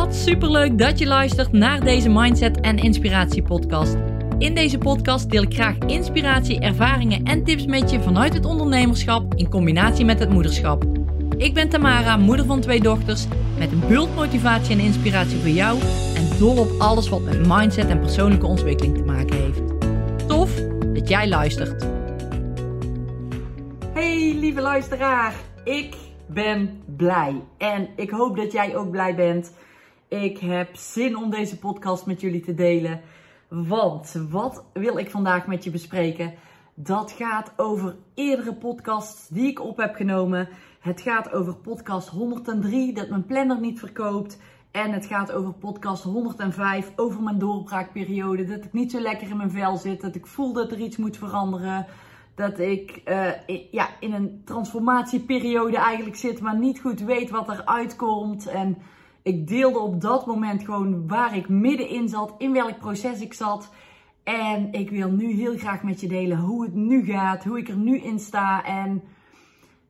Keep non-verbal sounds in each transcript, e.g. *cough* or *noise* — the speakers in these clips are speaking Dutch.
Wat superleuk dat je luistert naar deze Mindset en Inspiratie podcast. In deze podcast deel ik graag inspiratie, ervaringen en tips met je vanuit het ondernemerschap in combinatie met het moederschap. Ik ben Tamara, moeder van twee dochters, met een bult motivatie en inspiratie voor jou en dol op alles wat met mindset en persoonlijke ontwikkeling te maken heeft. Tof dat jij luistert. Hey lieve luisteraar, ik ben blij en ik hoop dat jij ook blij bent. Ik heb zin om deze podcast met jullie te delen. Want wat wil ik vandaag met je bespreken? Dat gaat over eerdere podcasts die ik op heb genomen. Het gaat over podcast 103, dat mijn planner niet verkoopt. En het gaat over podcast 105, over mijn doorbraakperiode. Dat ik niet zo lekker in mijn vel zit, dat ik voel dat er iets moet veranderen. Dat ik uh, ja, in een transformatieperiode eigenlijk zit, maar niet goed weet wat er uitkomt. En ik deelde op dat moment gewoon waar ik middenin zat, in welk proces ik zat. En ik wil nu heel graag met je delen hoe het nu gaat, hoe ik er nu in sta en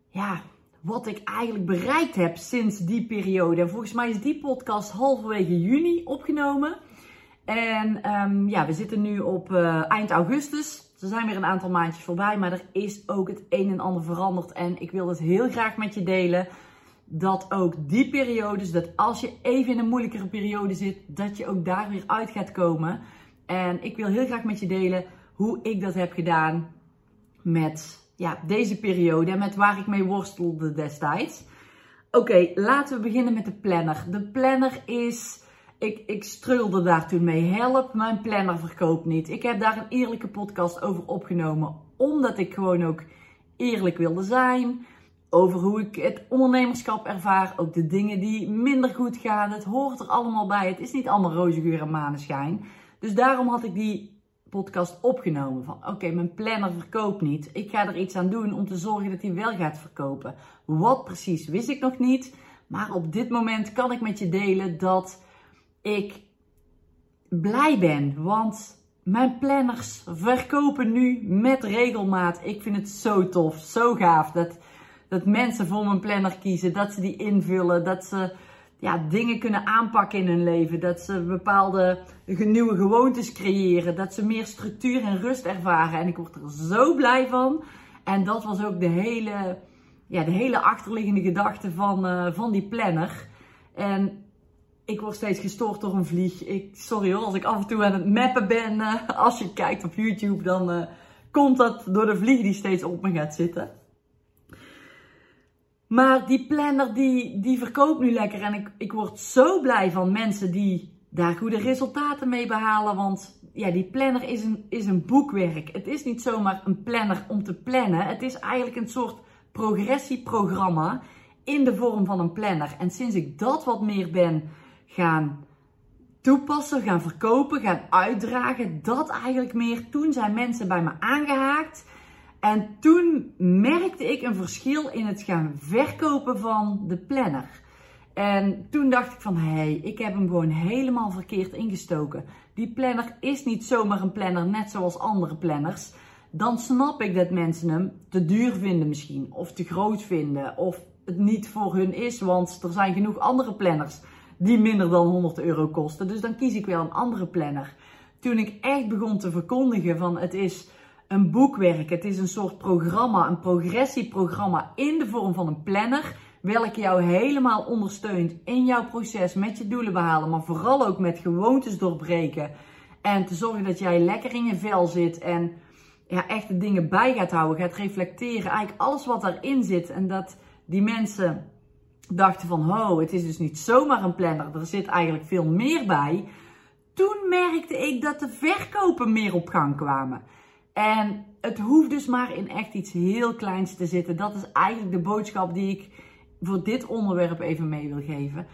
ja, wat ik eigenlijk bereikt heb sinds die periode. En volgens mij is die podcast halverwege juni opgenomen. En um, ja, we zitten nu op uh, eind augustus. Er zijn weer een aantal maandjes voorbij, maar er is ook het een en ander veranderd. En ik wil het heel graag met je delen dat ook die periodes, dat als je even in een moeilijkere periode zit, dat je ook daar weer uit gaat komen. En ik wil heel graag met je delen hoe ik dat heb gedaan met ja, deze periode en met waar ik mee worstelde destijds. Oké, laten we beginnen met de planner. De planner is, ik, ik daar toen mee. Help, mijn planner verkoopt niet. Ik heb daar een eerlijke podcast over opgenomen, omdat ik gewoon ook eerlijk wilde zijn over hoe ik het ondernemerschap ervaar. Ook de dingen die minder goed gaan. Het hoort er allemaal bij. Het is niet allemaal roze geur en maneschijn. Dus daarom had ik die podcast opgenomen. Van oké, mijn planner verkoopt niet. Ik ga er iets aan doen om te zorgen dat hij wel gaat verkopen. Wat precies wist ik nog niet. Maar op dit moment kan ik met je delen dat ik blij ben. Want mijn planners verkopen nu met regelmaat. Ik vind het zo tof, zo gaaf. Dat dat mensen voor mijn planner kiezen, dat ze die invullen, dat ze ja, dingen kunnen aanpakken in hun leven, dat ze bepaalde nieuwe gewoontes creëren, dat ze meer structuur en rust ervaren. En ik word er zo blij van. En dat was ook de hele, ja, de hele achterliggende gedachte van, uh, van die planner. En ik word steeds gestoord door een vlieg. Ik, sorry hoor, als ik af en toe aan het mappen ben, uh, als je kijkt op YouTube, dan uh, komt dat door de vlieg die steeds op me gaat zitten. Maar die planner die, die verkoopt nu lekker. En ik, ik word zo blij van mensen die daar goede resultaten mee behalen. Want ja, die planner is een, is een boekwerk. Het is niet zomaar een planner om te plannen. Het is eigenlijk een soort progressieprogramma in de vorm van een planner. En sinds ik dat wat meer ben gaan toepassen, gaan verkopen, gaan uitdragen, dat eigenlijk meer. Toen zijn mensen bij me aangehaakt. En toen merkte ik een verschil in het gaan verkopen van de planner. En toen dacht ik van, hé, hey, ik heb hem gewoon helemaal verkeerd ingestoken. Die planner is niet zomaar een planner, net zoals andere planners. Dan snap ik dat mensen hem te duur vinden misschien, of te groot vinden, of het niet voor hun is. Want er zijn genoeg andere planners die minder dan 100 euro kosten. Dus dan kies ik wel een andere planner. Toen ik echt begon te verkondigen van het is een boekwerk. Het is een soort programma, een progressieprogramma in de vorm van een planner. Welke jou helemaal ondersteunt in jouw proces met je doelen behalen. Maar vooral ook met gewoontes doorbreken. En te zorgen dat jij lekker in je vel zit. En ja, echt de dingen bij gaat houden. Gaat reflecteren. Eigenlijk alles wat daarin zit. En dat die mensen dachten van, oh, het is dus niet zomaar een planner. Er zit eigenlijk veel meer bij. Toen merkte ik dat de verkopen meer op gang kwamen. En het hoeft dus maar in echt iets heel kleins te zitten. Dat is eigenlijk de boodschap die ik voor dit onderwerp even mee wil geven.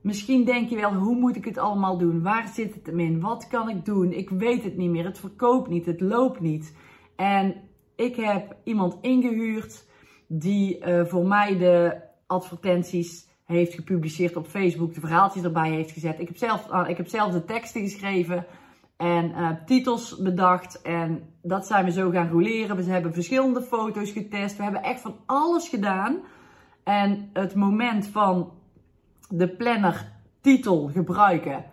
Misschien denk je wel, hoe moet ik het allemaal doen? Waar zit het hem in? Wat kan ik doen? Ik weet het niet meer. Het verkoopt niet. Het loopt niet. En ik heb iemand ingehuurd die uh, voor mij de advertenties heeft gepubliceerd op Facebook, de verhaaltjes erbij heeft gezet. Ik heb zelf, uh, ik heb zelf de teksten geschreven. En uh, titels bedacht. En dat zijn we zo gaan roleren. We hebben verschillende foto's getest. We hebben echt van alles gedaan. En het moment van de planner titel gebruiken.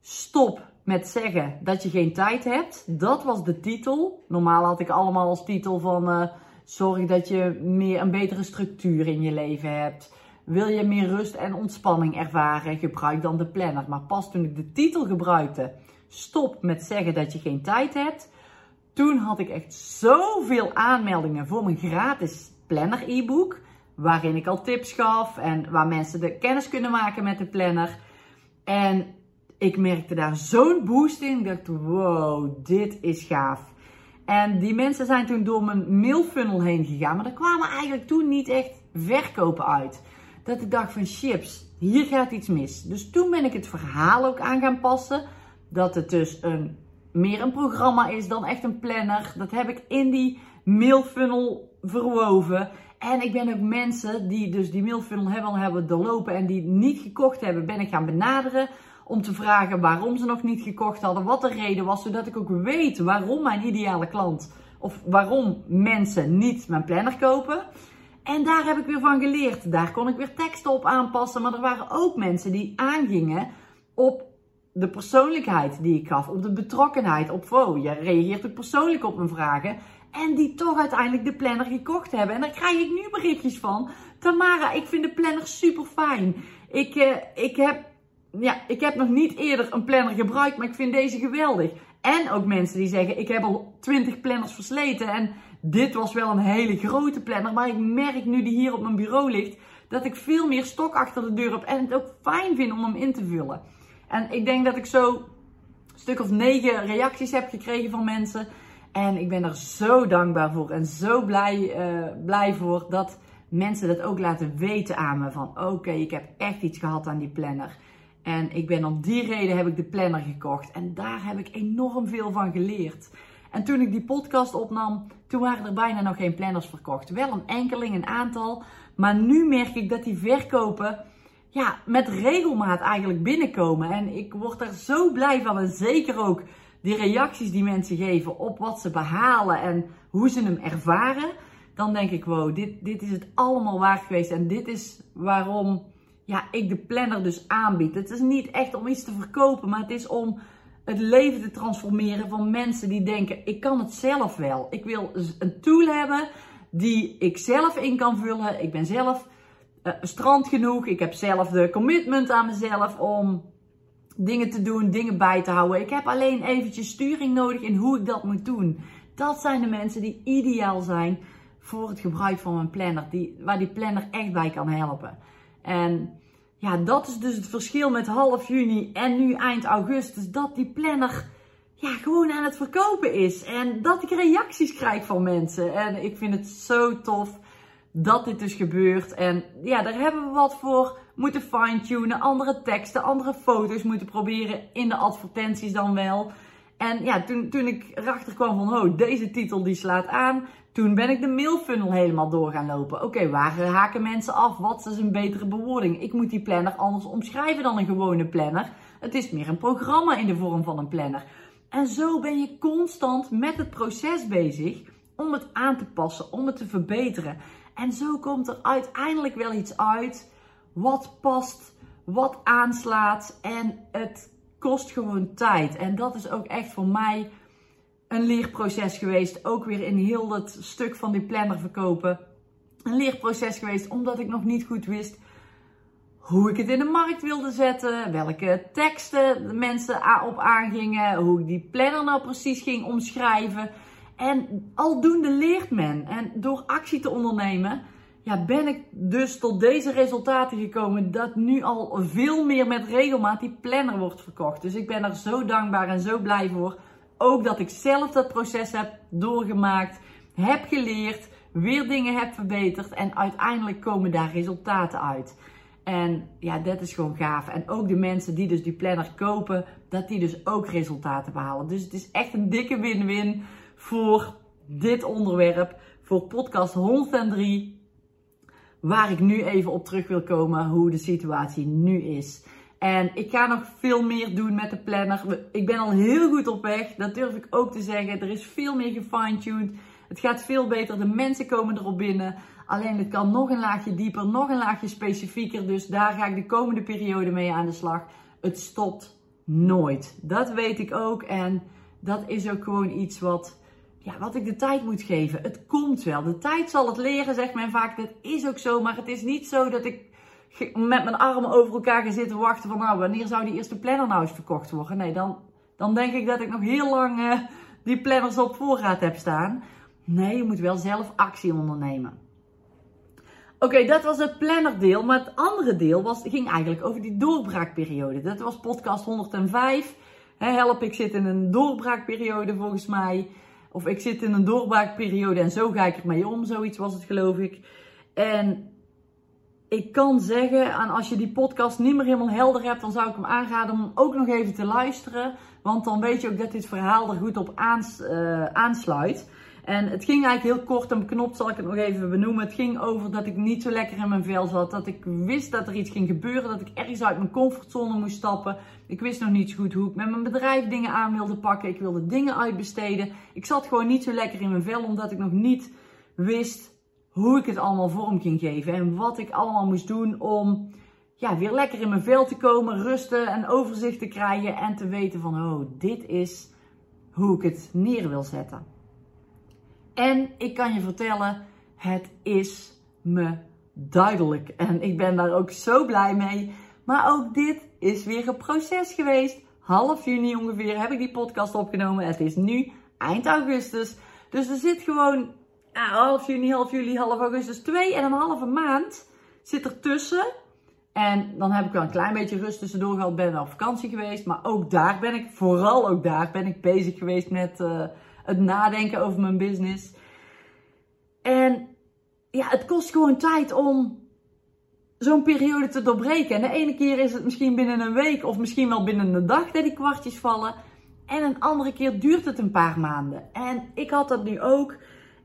Stop met zeggen dat je geen tijd hebt. Dat was de titel. Normaal had ik allemaal als titel van uh, zorg dat je meer een betere structuur in je leven hebt. Wil je meer rust en ontspanning ervaren? Gebruik dan de planner. Maar pas toen ik de titel gebruikte, stop met zeggen dat je geen tijd hebt. Toen had ik echt zoveel aanmeldingen voor mijn gratis planner e-book. Waarin ik al tips gaf en waar mensen de kennis kunnen maken met de planner. En ik merkte daar zo'n boost in. Ik dacht, wow, dit is gaaf. En die mensen zijn toen door mijn mailfunnel heen gegaan. Maar er kwamen eigenlijk toen niet echt verkopen uit. Dat ik dacht van chips, hier gaat iets mis. Dus toen ben ik het verhaal ook aan gaan passen. Dat het dus een, meer een programma is dan echt een planner. Dat heb ik in die mailfunnel verwoven. En ik ben ook mensen die dus die mailfunnel hebben, hebben doorlopen en die niet gekocht hebben, ben ik gaan benaderen om te vragen waarom ze nog niet gekocht hadden, wat de reden was, zodat ik ook weet waarom mijn ideale klant of waarom mensen niet mijn planner kopen. En daar heb ik weer van geleerd. Daar kon ik weer teksten op aanpassen, maar er waren ook mensen die aangingen op de persoonlijkheid die ik gaf, op de betrokkenheid, op wow, je reageert ook persoonlijk op mijn vragen. En die toch uiteindelijk de planner gekocht hebben. En daar krijg ik nu berichtjes van. Tamara, ik vind de planner super fijn. Ik, uh, ik heb ja, ik heb nog niet eerder een planner gebruikt, maar ik vind deze geweldig. En ook mensen die zeggen, ik heb al 20 planners versleten en dit was wel een hele grote planner. Maar ik merk nu die hier op mijn bureau ligt, dat ik veel meer stok achter de deur heb en het ook fijn vind om hem in te vullen. En ik denk dat ik zo stuk of negen reacties heb gekregen van mensen. En ik ben er zo dankbaar voor en zo blij, uh, blij voor dat mensen dat ook laten weten aan me. Van oké, ik heb echt iets gehad aan die planner. En ik ben om die reden heb ik de planner gekocht. En daar heb ik enorm veel van geleerd. En toen ik die podcast opnam, toen waren er bijna nog geen planners verkocht. Wel een enkeling, een aantal. Maar nu merk ik dat die verkopen ja, met regelmaat eigenlijk binnenkomen. En ik word daar zo blij van. En zeker ook die reacties die mensen geven op wat ze behalen en hoe ze hem ervaren. Dan denk ik, wow, dit, dit is het allemaal waard geweest. En dit is waarom ja, ik de planner dus aanbied. Het is niet echt om iets te verkopen, maar het is om het leven te transformeren van mensen die denken: ik kan het zelf wel. Ik wil een tool hebben die ik zelf in kan vullen. Ik ben zelf uh, strand genoeg. Ik heb zelf de commitment aan mezelf om dingen te doen, dingen bij te houden. Ik heb alleen eventjes sturing nodig in hoe ik dat moet doen. Dat zijn de mensen die ideaal zijn voor het gebruik van mijn planner, die, waar die planner echt bij kan helpen. En ja, dat is dus het verschil met half juni en nu eind augustus. Dat die planner ja, gewoon aan het verkopen is. En dat ik reacties krijg van mensen. En ik vind het zo tof dat dit dus gebeurt. En ja, daar hebben we wat voor moeten fine-tunen. Andere teksten, andere foto's moeten proberen in de advertenties dan wel. En ja, toen, toen ik erachter kwam van, oh, deze titel die slaat aan. Toen ben ik de mailfunnel helemaal door gaan lopen. Oké, waar haken mensen af? Wat is een betere bewoording? Ik moet die planner anders omschrijven dan een gewone planner. Het is meer een programma in de vorm van een planner. En zo ben je constant met het proces bezig om het aan te passen, om het te verbeteren. En zo komt er uiteindelijk wel iets uit wat past, wat aanslaat en het kost gewoon tijd. En dat is ook echt voor mij een leerproces geweest. Ook weer in heel het stuk van die planner verkopen. Een leerproces geweest omdat ik nog niet goed wist hoe ik het in de markt wilde zetten. Welke teksten de mensen op aangingen. Hoe ik die planner nou precies ging omschrijven. En aldoende leert men. En door actie te ondernemen ja, ben ik dus tot deze resultaten gekomen dat nu al veel meer met regelmaat die planner wordt verkocht. Dus ik ben er zo dankbaar en zo blij voor. Ook dat ik zelf dat proces heb doorgemaakt, heb geleerd, weer dingen heb verbeterd en uiteindelijk komen daar resultaten uit. En ja, dat is gewoon gaaf. En ook de mensen die dus die planner kopen, dat die dus ook resultaten behalen. Dus het is echt een dikke win-win voor dit onderwerp, voor podcast 103 waar ik nu even op terug wil komen, hoe de situatie nu is. En ik ga nog veel meer doen met de planner. Ik ben al heel goed op weg, dat durf ik ook te zeggen. Er is veel meer gefine-tuned. Het gaat veel beter, de mensen komen erop binnen. Alleen het kan nog een laagje dieper, nog een laagje specifieker. Dus daar ga ik de komende periode mee aan de slag. Het stopt nooit. Dat weet ik ook. En dat is ook gewoon iets wat, ja, wat ik de tijd moet geven. Het komt wel. De tijd zal het leren, zegt men vaak. Dat is ook zo. Maar het is niet zo dat ik met mijn armen over elkaar ga zitten wachten van nou, wanneer zou die eerste planner nou eens verkocht worden? Nee, dan, dan denk ik dat ik nog heel lang uh, die planners op voorraad heb staan. Nee, je moet wel zelf actie ondernemen. Oké, dat was het plannerdeel. Maar het andere deel was, ging eigenlijk over die doorbraakperiode. Dat was podcast 105. help, ik zit in een doorbraakperiode volgens mij. Of ik zit in een doorbraakperiode en zo ga ik ermee om. Zoiets was het geloof ik. En ik kan zeggen, en als je die podcast niet meer helemaal helder hebt, dan zou ik hem aanraden om ook nog even te luisteren. Want dan weet je ook dat dit verhaal er goed op eh, aansluit. En het ging eigenlijk heel kort en beknopt, zal ik het nog even benoemen. Het ging over dat ik niet zo lekker in mijn vel zat. Dat ik wist dat er iets ging gebeuren. Dat ik ergens uit mijn comfortzone moest stappen. Ik wist nog niet zo goed hoe ik met mijn bedrijf dingen aan wilde pakken. Ik wilde dingen uitbesteden. Ik zat gewoon niet zo lekker in mijn vel, omdat ik nog niet wist hoe ik het allemaal vorm ging geven. En wat ik allemaal moest doen om ja, weer lekker in mijn vel te komen, rusten en overzicht te krijgen. En te weten van, oh, dit is hoe ik het neer wil zetten. En ik kan je vertellen, het is me duidelijk. En ik ben daar ook zo blij mee. Maar ook dit is weer een proces geweest. Half juni ongeveer heb ik die podcast opgenomen. Het is nu eind augustus. Dus er zit gewoon half juni, half juli, half augustus, twee en een halve maand zit er tussen. En dan heb ik wel een klein beetje rust tussendoor gehad, ben op vakantie geweest. Maar ook daar ben ik, vooral ook daar, ben ik bezig geweest met uh, het nadenken over mijn business. En ja, het kost gewoon tijd om zo'n periode te doorbreken. En de ene keer is het misschien binnen een week of misschien wel binnen een dag dat die kwartjes vallen. En een andere keer duurt het een paar maanden. En ik had dat nu ook.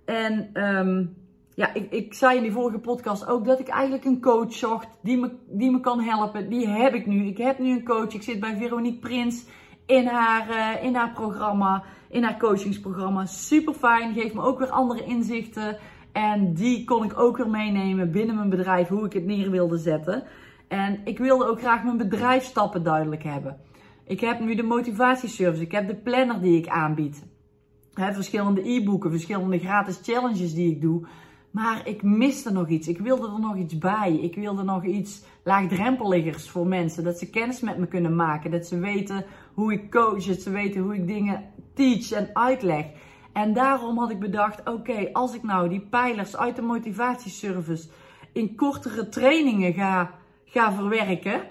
En um, ja, ik, ik zei in die vorige podcast ook dat ik eigenlijk een coach zocht die me, die me kan helpen. Die heb ik nu. Ik heb nu een coach. Ik zit bij Veronique Prins in haar, uh, in haar programma, in haar coachingsprogramma. Super fijn. Geeft me ook weer andere inzichten. En die kon ik ook weer meenemen binnen mijn bedrijf, hoe ik het neer wilde zetten. En ik wilde ook graag mijn bedrijfstappen duidelijk hebben. Ik heb nu de motivatieservice, ik heb de planner die ik aanbied. Verschillende e-boeken, verschillende gratis challenges die ik doe. Maar ik miste nog iets. Ik wilde er nog iets bij. Ik wilde nog iets laagdrempeligers voor mensen. Dat ze kennis met me kunnen maken. Dat ze weten hoe ik coach. Dat ze weten hoe ik dingen teach en uitleg. En daarom had ik bedacht: oké, als ik nou die pijlers uit de motivatieservice in kortere trainingen ga, ga verwerken.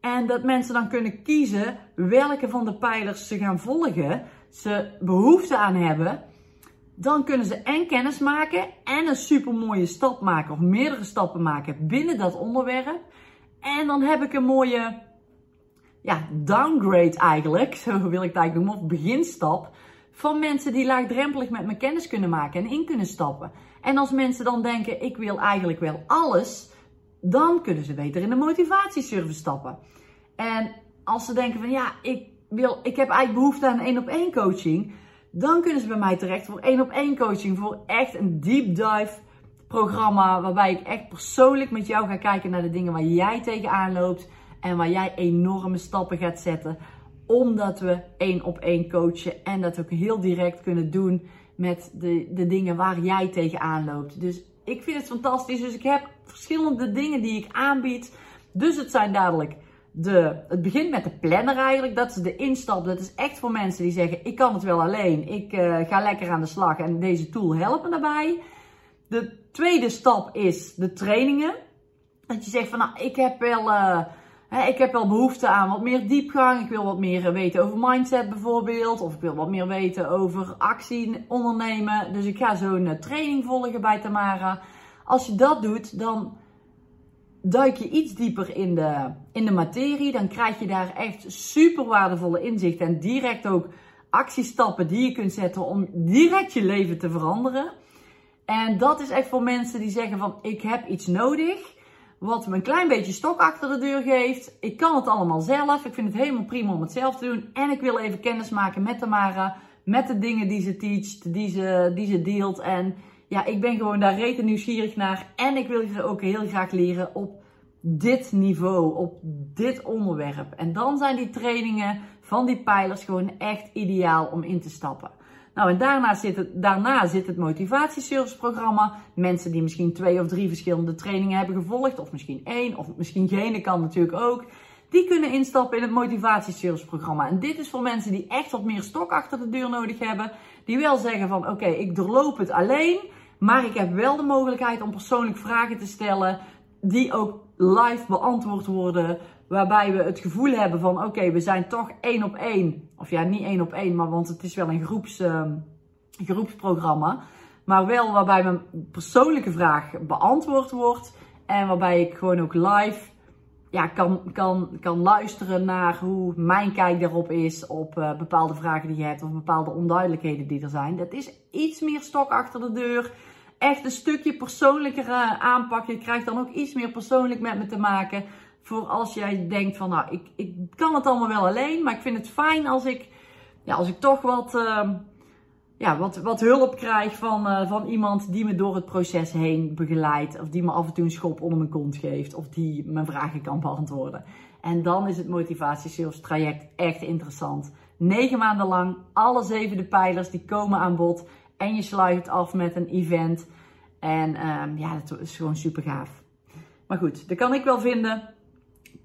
En dat mensen dan kunnen kiezen welke van de pijlers ze gaan volgen ze behoefte aan hebben, dan kunnen ze en kennis maken en een super mooie stap maken of meerdere stappen maken binnen dat onderwerp. En dan heb ik een mooie ja, downgrade eigenlijk, *laughs* zo wil ik het eigenlijk noemen, of beginstap van mensen die laagdrempelig met mijn kennis kunnen maken en in kunnen stappen. En als mensen dan denken, ik wil eigenlijk wel alles, dan kunnen ze beter in de motivatieservice stappen. En als ze denken van ja, ik wil, ik heb eigenlijk behoefte aan één op één coaching, dan kunnen ze bij mij terecht voor één op één coaching. Voor echt een deep dive programma waarbij ik echt persoonlijk met jou ga kijken naar de dingen waar jij tegenaan loopt en waar jij enorme stappen gaat zetten. Omdat we één op één coachen en dat ook heel direct kunnen doen met de, de dingen waar jij tegenaan loopt. Dus ik vind het fantastisch. Dus ik heb verschillende dingen die ik aanbied. Dus het zijn dadelijk de, het begint met de planner eigenlijk. Dat is de instap. Dat is echt voor mensen die zeggen: Ik kan het wel alleen. Ik uh, ga lekker aan de slag en deze tool helpt me daarbij. De tweede stap is de trainingen. Dat je zegt: van, Nou, ik heb wel. Uh, hè, ik heb wel behoefte aan wat meer diepgang. Ik wil wat meer weten over mindset bijvoorbeeld. Of ik wil wat meer weten over actie ondernemen. Dus ik ga zo'n training volgen bij Tamara. Als je dat doet, dan duik je iets dieper in de, in de materie, dan krijg je daar echt super waardevolle inzichten en direct ook actiestappen die je kunt zetten om direct je leven te veranderen. En dat is echt voor mensen die zeggen van ik heb iets nodig wat me een klein beetje stok achter de deur geeft. Ik kan het allemaal zelf. Ik vind het helemaal prima om het zelf te doen. En ik wil even kennis maken met Tamara, met de dingen die ze teacht, die ze, die ze deelt. En ja, ik ben gewoon daar rete nieuwsgierig naar. En ik wil ook heel graag leren op dit niveau, op dit onderwerp. En dan zijn die trainingen van die pijlers gewoon echt ideaal om in te stappen. Nou, en daarna zit het, daarna zit het motivatieserviceprogramma. Mensen die misschien twee of drie verschillende trainingen hebben gevolgd, of misschien één, of misschien geen, kan natuurlijk ook. Die kunnen instappen in het motivatieserviceprogramma. En dit is voor mensen die echt wat meer stok achter de deur nodig hebben. Die wel zeggen van oké, ik doorloop het alleen. Maar ik heb wel de mogelijkheid om persoonlijk vragen te stellen. Die ook live beantwoord worden. Waarbij we het gevoel hebben van oké, we zijn toch één op één. Of ja, niet één op één, maar want het is wel een groeps, uh, groepsprogramma. Maar wel waarbij mijn persoonlijke vraag beantwoord wordt. En waarbij ik gewoon ook live ja, kan, kan, kan luisteren naar hoe mijn kijk daarop is. Op uh, bepaalde vragen die je hebt of bepaalde onduidelijkheden die er zijn. Dat is iets meer stok achter de deur. Echt een stukje persoonlijker aanpak. Je krijgt dan ook iets meer persoonlijk met me te maken voor als jij denkt van, nou, ik, ik kan het allemaal wel alleen, maar ik vind het fijn als ik, ja, als ik toch wat, uh, ja, wat, wat hulp krijg van, uh, van iemand die me door het proces heen begeleidt. Of die me af en toe een schop onder mijn kont geeft. Of die mijn vragen kan beantwoorden. En dan is het motivatie traject echt interessant. Negen maanden lang, alle zeven de pijlers die komen aan bod. En je sluit het af met een event. En uh, ja, dat is gewoon super gaaf. Maar goed, dat kan ik wel vinden.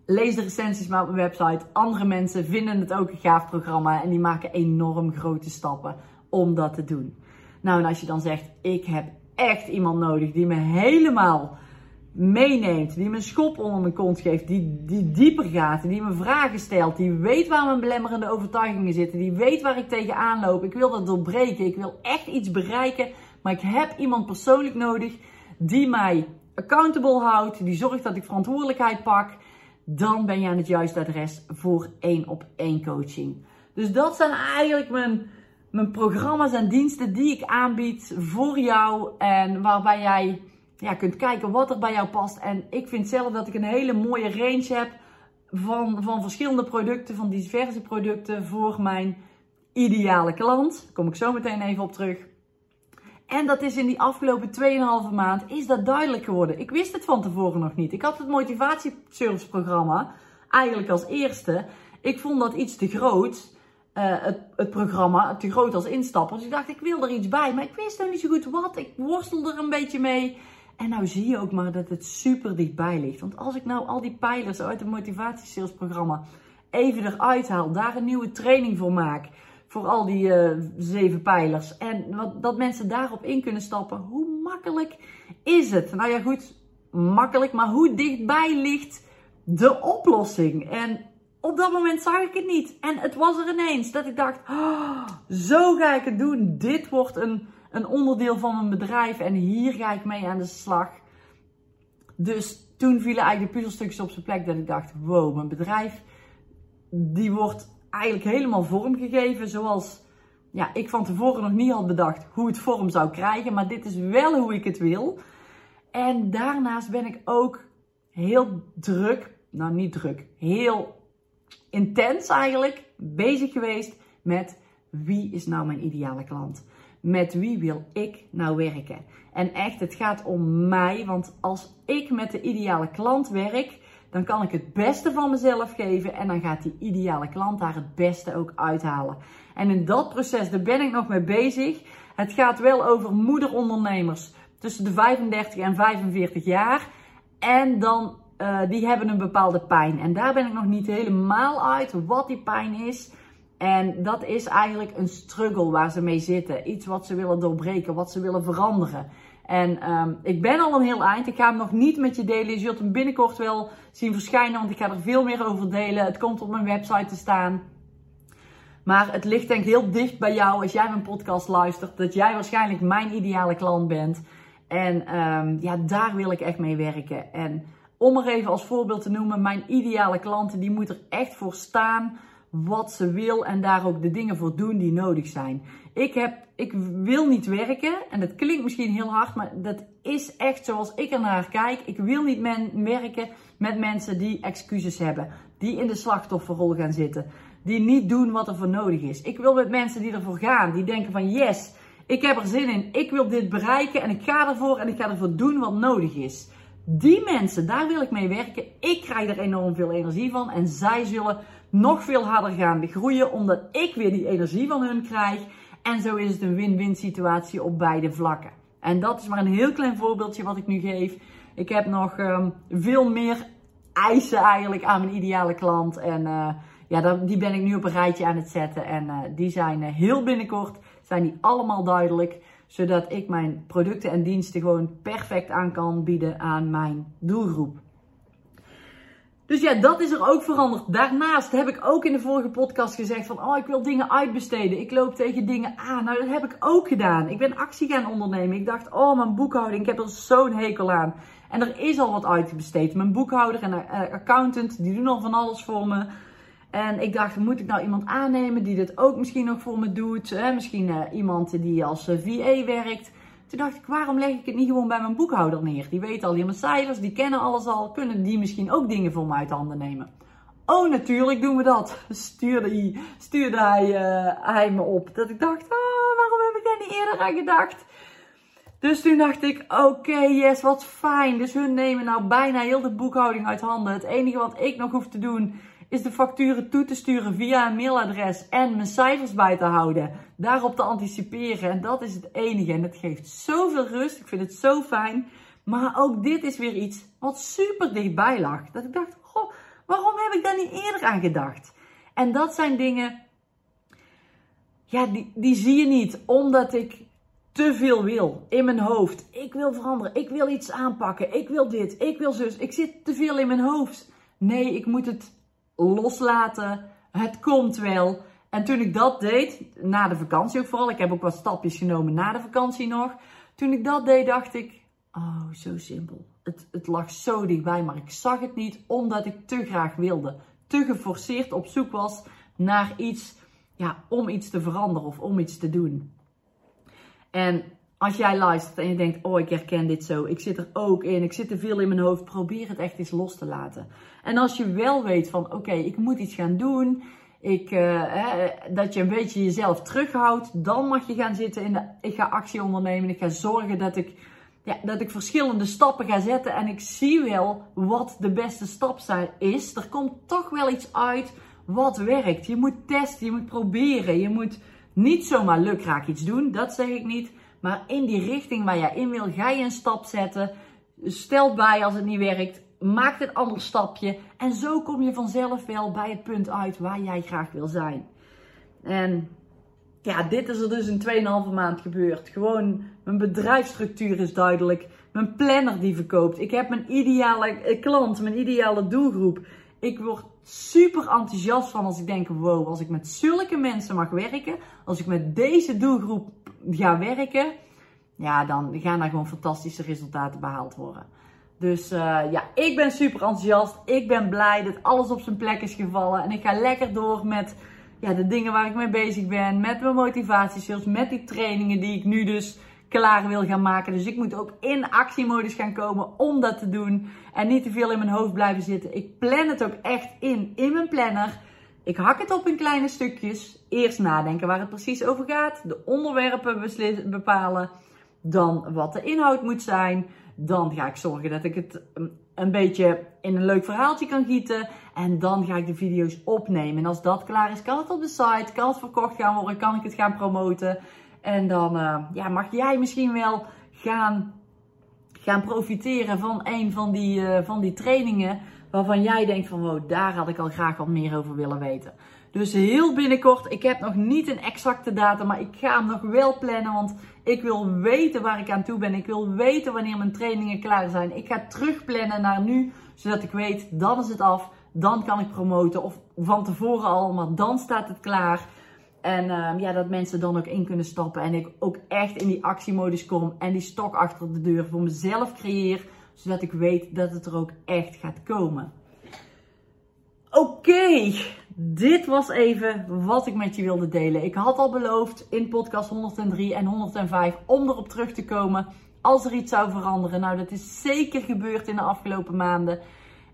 Lees de recensies maar op mijn website. Andere mensen vinden het ook een gaaf programma en die maken enorm grote stappen om dat te doen. Nou, en als je dan zegt, ik heb echt iemand nodig die me helemaal meeneemt, die me een schop onder mijn kont geeft, die, die dieper gaat, die me vragen stelt, die weet waar mijn belemmerende overtuigingen zitten, die weet waar ik tegenaan loop. Ik wil dat doorbreken, ik wil echt iets bereiken, maar ik heb iemand persoonlijk nodig die mij accountable houdt, die zorgt dat ik verantwoordelijkheid pak dan ben je aan het juiste adres voor één op één coaching. Dus dat zijn eigenlijk mijn, mijn programma's en diensten die ik aanbied voor jou en waarbij jij ja, kunt kijken wat er bij jou past. En ik vind zelf dat ik een hele mooie range heb van, van verschillende producten, van diverse producten voor mijn ideale klant. Daar kom ik zo meteen even op terug. En dat is in die afgelopen 2,5 maand is dat duidelijk geworden. Ik wist het van tevoren nog niet. Ik had het motivatieserviceprogramma eigenlijk als eerste. Ik vond dat iets te groot. Uh, het, het, programma te groot als instapper. Dus ik dacht, ik wil er iets bij. Maar ik wist nog niet zo goed wat. Ik worstel er een beetje mee. En nou zie je ook maar dat het super dichtbij ligt. Want als ik nou al die pijlers uit het motivatiesalesprogramma even eruit haal. Daar een nieuwe training voor maak voor al die uh, zeven pijlers. En wat, dat mensen daarop in kunnen stappen. Hoe makkelijk is het? Nou ja, goed, makkelijk, maar hoe dichtbij ligt de oplossing? En op dat moment zag ik het niet. En het was er ineens dat ik dacht: oh, zo ga ik het doen. Dit wordt een, een onderdeel van mijn bedrijf en hier ga ik mee aan de slag. Dus toen vielen eigenlijk de puzzelstukjes op zijn plek dat ik dacht: wow, mijn bedrijf die wordt eigenlijk helemaal vormgegeven zoals ja, ik van tevoren nog niet had bedacht hoe het vorm zou krijgen. Maar dit is wel hoe ik het wil. En daarnaast ben ik ook heel druk, nou niet druk, heel intens eigenlijk bezig geweest met wie is nou mijn ideale klant? Met wie wil ik nou werken? En echt, het gaat om mij, want als ik met de ideale klant werk, dan kan ik het beste van mezelf geven en dan gaat die ideale klant daar het beste ook uithalen. En in dat proces, daar ben ik nog mee bezig. Het gaat wel over moederondernemers tussen de 35 en 45 jaar. En dan, uh, die hebben een bepaalde pijn. En daar ben ik nog niet helemaal uit wat die pijn is. En dat is eigenlijk een struggle waar ze mee zitten. Iets wat ze willen doorbreken, wat ze willen veranderen. En um, ik ben al een heel eind. Ik ga hem nog niet met je delen. Je zult hem binnenkort wel zien verschijnen, want ik ga er veel meer over delen. Het komt op mijn website te staan. Maar het ligt denk ik heel dicht bij jou als jij mijn podcast luistert. Dat jij waarschijnlijk mijn ideale klant bent. En um, ja, daar wil ik echt mee werken. En om er even als voorbeeld te noemen, mijn ideale klanten, die moet er echt voor staan wat ze wil en daar ook de dingen voor doen die nodig zijn. Ik, heb, ik wil niet werken en dat klinkt misschien heel hard, maar dat is echt zoals ik er naar kijk. Ik wil niet men, werken met mensen die excuses hebben, die in de slachtofferrol gaan zitten, die niet doen wat er voor nodig is. Ik wil met mensen die ervoor gaan, die denken van yes, Ik heb er zin in. Ik wil dit bereiken en ik ga ervoor en ik ga ervoor doen wat nodig is. Die mensen, daar wil ik mee werken. Ik krijg er enorm veel energie van en zij zullen nog veel harder gaan groeien omdat ik weer die energie van hun krijg. En zo is het een win-win situatie op beide vlakken. En dat is maar een heel klein voorbeeldje wat ik nu geef. Ik heb nog um, veel meer eisen eigenlijk aan mijn ideale klant. En uh, ja, die ben ik nu op een rijtje aan het zetten. En uh, die zijn uh, heel binnenkort, zijn die allemaal duidelijk. Zodat ik mijn producten en diensten gewoon perfect aan kan bieden aan mijn doelgroep. Dus ja, dat is er ook veranderd. Daarnaast heb ik ook in de vorige podcast gezegd van, oh, ik wil dingen uitbesteden. Ik loop tegen dingen aan. Nou, dat heb ik ook gedaan. Ik ben actie gaan ondernemen. Ik dacht, oh, mijn boekhouding, ik heb er zo'n hekel aan. En er is al wat uitbesteed. Mijn boekhouder en uh, accountant, die doen al van alles voor me. En ik dacht, moet ik nou iemand aannemen die dit ook misschien nog voor me doet? Misschien uh, iemand die als uh, VA werkt. Toen dacht ik, waarom leg ik het niet gewoon bij mijn boekhouder neer? Die weet al die mijn cijfers, die kennen alles al. Kunnen die misschien ook dingen voor me uit handen nemen? Oh, natuurlijk doen we dat. *laughs* Stuurde hij, stuurde uh, hij me op. Dat ik dacht, oh, waarom heb ik daar niet eerder aan gedacht? Dus toen dacht ik, oké, yes, wat fijn. Dus hun nemen nou bijna heel de boekhouding uit handen. Het enige wat ik nog hoef te doen is de facturen toe te sturen via een mailadres en mijn cijfers bij te houden. Daarop te anticiperen. En dat is het enige. En het geeft zoveel rust. Ik vind het zo fijn. Maar ook dit is weer iets wat super dichtbij lag. Dat ik dacht, goh, waarom heb ik daar niet eerder aan gedacht? En dat zijn dingen, ja, die, die zie je niet. Omdat ik te veel wil in mijn hoofd. Ik wil veranderen. Ik wil iets aanpakken. Ik wil dit. Ik wil zus. Ik zit te veel in mijn hoofd. Nee, ik moet het loslaten. Het komt wel. En toen ik dat deed, na de vakantie ook vooral, ik heb ook wat stapjes genomen na de vakantie nog. Toen ik dat deed, dacht ik, oh, zo simpel. Het, het lag zo dichtbij, maar ik zag het niet omdat ik te graag wilde. Te geforceerd op zoek was naar iets, ja, om iets te veranderen of om iets te doen. En als jij luistert en je denkt, oh ik herken dit zo, ik zit er ook in, ik zit te veel in mijn hoofd, probeer het echt eens los te laten. En als je wel weet van, oké, ik moet iets gaan doen, ik, hè, dat je een beetje jezelf terughoudt, dan mag je gaan zitten in de, ik ga actie ondernemen, ik ga zorgen dat ik, ja, dat ik verschillende stappen ga zetten. En ik zie wel wat de beste stap is. Er komt toch wel iets uit wat werkt. Je moet testen, je moet proberen, je moet niet zomaar lukraak iets doen, dat zeg ik niet. Maar in die richting waar jij in wil, ga je een stap zetten. Stel bij als het niet werkt. Maak een ander stapje. En zo kom je vanzelf wel bij het punt uit waar jij graag wil zijn. En ja, dit is er dus in 2,5 maand gebeurd. Gewoon, mijn bedrijfsstructuur is duidelijk. Mijn planner die verkoopt. Ik heb mijn ideale klant, mijn ideale doelgroep. Ik word super enthousiast van als ik denk, wow, als ik met zulke mensen mag werken, als ik met deze doelgroep ga werken, ja, dan gaan er gewoon fantastische resultaten behaald worden. Dus uh, ja, ik ben super enthousiast. Ik ben blij dat alles op zijn plek is gevallen. En ik ga lekker door met ja, de dingen waar ik mee bezig ben. Met mijn motivatiesales, met die trainingen die ik nu dus klaar wil gaan maken. Dus ik moet ook in actiemodus gaan komen om dat te doen. En niet te veel in mijn hoofd blijven zitten. Ik plan het ook echt in, in mijn planner. Ik hak het op in kleine stukjes. Eerst nadenken waar het precies over gaat. De onderwerpen bepalen. Dan wat de inhoud moet zijn. Dan ga ik zorgen dat ik het um, een beetje in een leuk verhaaltje kan gieten. En dan ga ik de video's opnemen. En als dat klaar is, kan het op de site. Kan het verkocht gaan worden. Kan ik het gaan promoten. En dan uh, ja, mag jij misschien wel gaan, gaan profiteren van een van die, uh, van die trainingen. Waarvan jij denkt van wow, daar had ik al graag wat meer over willen weten. Dus heel binnenkort, ik heb nog niet een exacte datum, maar ik ga hem nog wel plannen. Want ik wil weten waar ik aan toe ben. Ik wil weten wanneer mijn trainingen klaar zijn. Ik ga terugplannen naar nu, zodat ik weet, dan is het af. Dan kan ik promoten. Of van tevoren al, maar dan staat het klaar. En uh, ja, dat mensen dan ook in kunnen stappen. En ik ook echt in die actiemodus kom. En die stok achter de deur voor mezelf creëer. Zodat ik weet dat het er ook echt gaat komen. Oké, dit was even wat ik met je wilde delen. Ik had al beloofd in podcast 103 en 105 om erop terug te komen als er iets zou veranderen. Nou, dat is zeker gebeurd in de afgelopen maanden.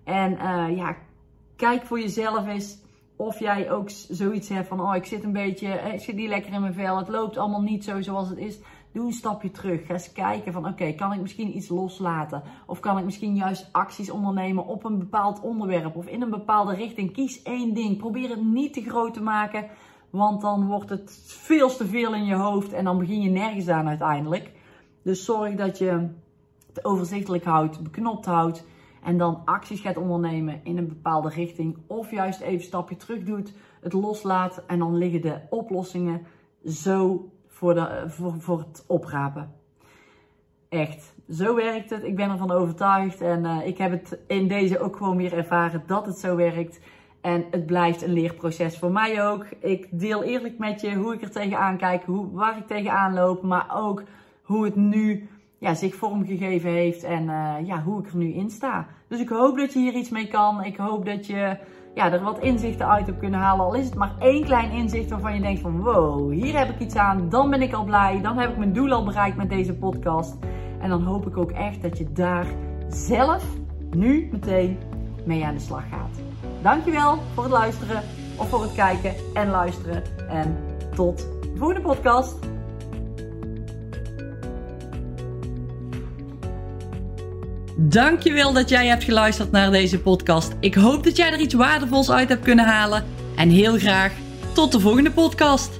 En uh, ja, kijk voor jezelf eens of jij ook zoiets hebt van, oh ik zit een beetje, ik zit niet lekker in mijn vel, het loopt allemaal niet zo zoals het is. Doe een stapje terug. Ga eens kijken van oké, kan ik misschien iets loslaten? Of kan ik misschien juist acties ondernemen op een bepaald onderwerp of in een bepaalde richting? Kies één ding. Probeer het niet te groot te maken, want dan wordt het veel te veel in je hoofd en dan begin je nergens aan uiteindelijk. Dus zorg dat je het overzichtelijk houdt, beknopt houdt en dan acties gaat ondernemen in een bepaalde richting. Of juist even een stapje terug doet, het loslaat en dan liggen de oplossingen zo voor, de, voor, voor het oprapen. Echt, zo werkt het. Ik ben ervan overtuigd en uh, ik heb het in deze ook gewoon weer ervaren dat het zo werkt. En het blijft een leerproces voor mij ook. Ik deel eerlijk met je hoe ik er tegenaan kijk, hoe, waar ik tegenaan loop, maar ook hoe het nu ja, zich vormgegeven heeft en uh, ja, hoe ik er nu in sta. Dus ik hoop dat je hier iets mee kan. Ik hoop dat je ja, er wat inzichten uit hebt kunnen halen. Al is het maar één klein inzicht waarvan je denkt van wow, hier heb ik iets aan. Dan ben ik al blij. Dan heb ik mijn doel al bereikt met deze podcast. En dan hoop ik ook echt dat je daar zelf nu meteen mee aan de slag gaat. Dankjewel voor het luisteren of voor het kijken en luisteren. En tot de volgende podcast. Dankjewel dat jij hebt geluisterd naar deze podcast. Ik hoop dat jij er iets waardevols uit hebt kunnen halen. En heel graag tot de volgende podcast.